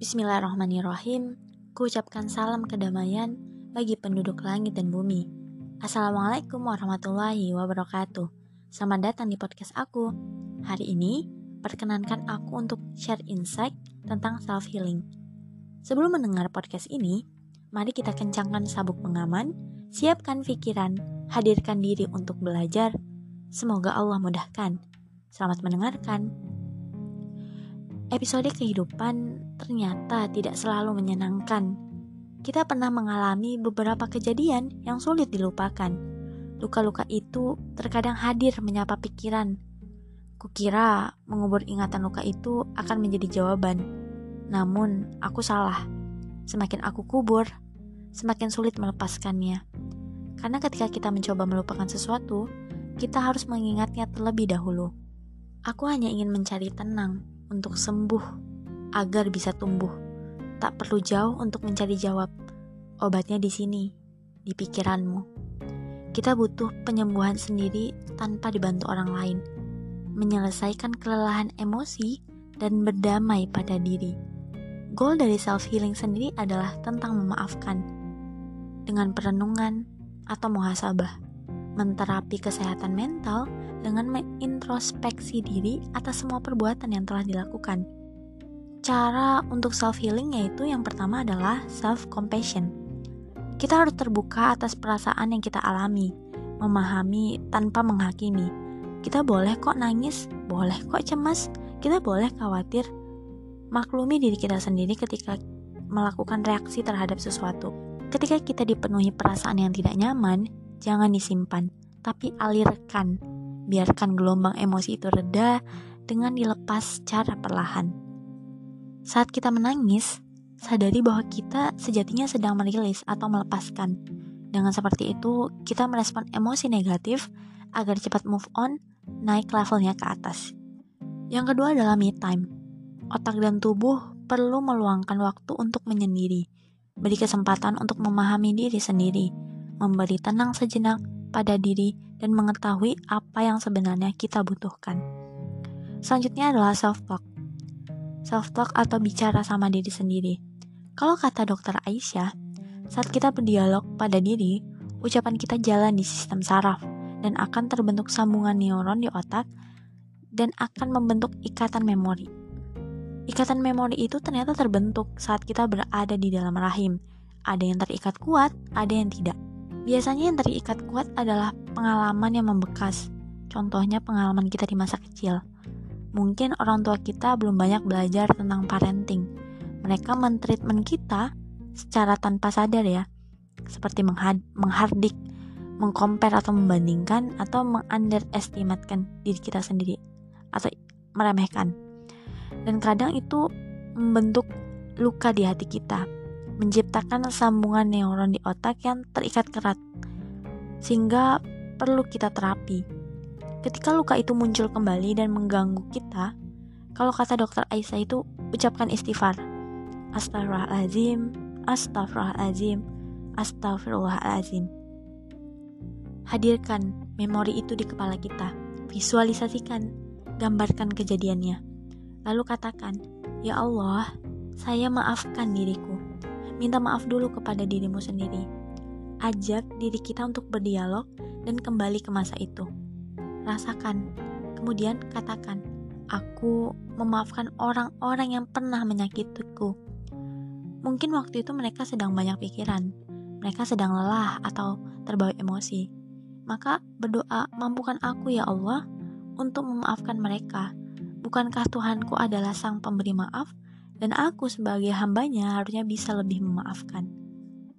Bismillahirrahmanirrahim. Kuucapkan salam kedamaian bagi penduduk langit dan bumi. Assalamualaikum warahmatullahi wabarakatuh. Selamat datang di podcast aku. Hari ini, perkenankan aku untuk share insight tentang self healing. Sebelum mendengar podcast ini, mari kita kencangkan sabuk pengaman, siapkan pikiran, hadirkan diri untuk belajar. Semoga Allah mudahkan. Selamat mendengarkan. Episode kehidupan ternyata tidak selalu menyenangkan. Kita pernah mengalami beberapa kejadian yang sulit dilupakan. Luka-luka itu terkadang hadir menyapa pikiran. Kukira mengubur ingatan luka itu akan menjadi jawaban. Namun, aku salah. Semakin aku kubur, semakin sulit melepaskannya. Karena ketika kita mencoba melupakan sesuatu, kita harus mengingatnya terlebih dahulu. Aku hanya ingin mencari tenang, untuk sembuh agar bisa tumbuh. Tak perlu jauh untuk mencari jawab. Obatnya di sini, di pikiranmu. Kita butuh penyembuhan sendiri tanpa dibantu orang lain. Menyelesaikan kelelahan emosi dan berdamai pada diri. Goal dari self healing sendiri adalah tentang memaafkan dengan perenungan atau muhasabah, menterapi kesehatan mental dengan mengintrospeksi diri atas semua perbuatan yang telah dilakukan. Cara untuk self healing yaitu yang pertama adalah self compassion. Kita harus terbuka atas perasaan yang kita alami, memahami tanpa menghakimi. Kita boleh kok nangis, boleh kok cemas, kita boleh khawatir. Maklumi diri kita sendiri ketika melakukan reaksi terhadap sesuatu. Ketika kita dipenuhi perasaan yang tidak nyaman, jangan disimpan, tapi alirkan biarkan gelombang emosi itu reda dengan dilepas secara perlahan. Saat kita menangis, sadari bahwa kita sejatinya sedang merilis atau melepaskan. Dengan seperti itu, kita merespon emosi negatif agar cepat move on, naik levelnya ke atas. Yang kedua adalah me time. Otak dan tubuh perlu meluangkan waktu untuk menyendiri, beri kesempatan untuk memahami diri sendiri, memberi tenang sejenak pada diri dan mengetahui apa yang sebenarnya kita butuhkan. Selanjutnya adalah self-talk. Self-talk atau bicara sama diri sendiri. Kalau kata dokter Aisyah, saat kita berdialog pada diri, ucapan kita jalan di sistem saraf dan akan terbentuk sambungan neuron di otak dan akan membentuk ikatan memori. Ikatan memori itu ternyata terbentuk saat kita berada di dalam rahim. Ada yang terikat kuat, ada yang tidak. Biasanya yang terikat kuat adalah pengalaman yang membekas. Contohnya pengalaman kita di masa kecil. Mungkin orang tua kita belum banyak belajar tentang parenting. Mereka mentreatment kita secara tanpa sadar ya. Seperti menghardik, mengcompare atau membandingkan atau mengunderestimatekan diri kita sendiri atau meremehkan. Dan kadang itu membentuk luka di hati kita menciptakan sambungan neuron di otak yang terikat erat, sehingga perlu kita terapi. Ketika luka itu muncul kembali dan mengganggu kita, kalau kata dokter Aisyah itu ucapkan istighfar. Astagfirullahaladzim, astagfirullahaladzim, astagfirullahaladzim. Hadirkan memori itu di kepala kita. Visualisasikan, gambarkan kejadiannya. Lalu katakan, Ya Allah, saya maafkan diriku. Minta maaf dulu kepada dirimu sendiri. Ajak diri kita untuk berdialog dan kembali ke masa itu. Rasakan, kemudian katakan, "Aku memaafkan orang-orang yang pernah menyakitiku." Mungkin waktu itu mereka sedang banyak pikiran, mereka sedang lelah atau terbawa emosi. Maka berdoa, "Mampukan aku ya Allah untuk memaafkan mereka." Bukankah Tuhanku adalah Sang Pemberi Maaf? Dan aku sebagai hambanya harusnya bisa lebih memaafkan.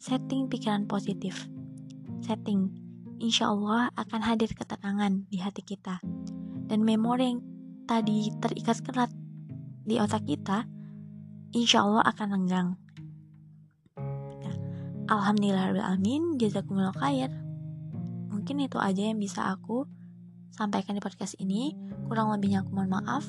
Setting pikiran positif. Setting, insya Allah akan hadir ketenangan di hati kita. Dan memori yang tadi terikat kerat di otak kita, insya Allah akan renggang. Ya. Alhamdulillahirrahmanirrahim, jazakumullah khair. Mungkin itu aja yang bisa aku sampaikan di podcast ini. Kurang lebihnya aku mohon maaf.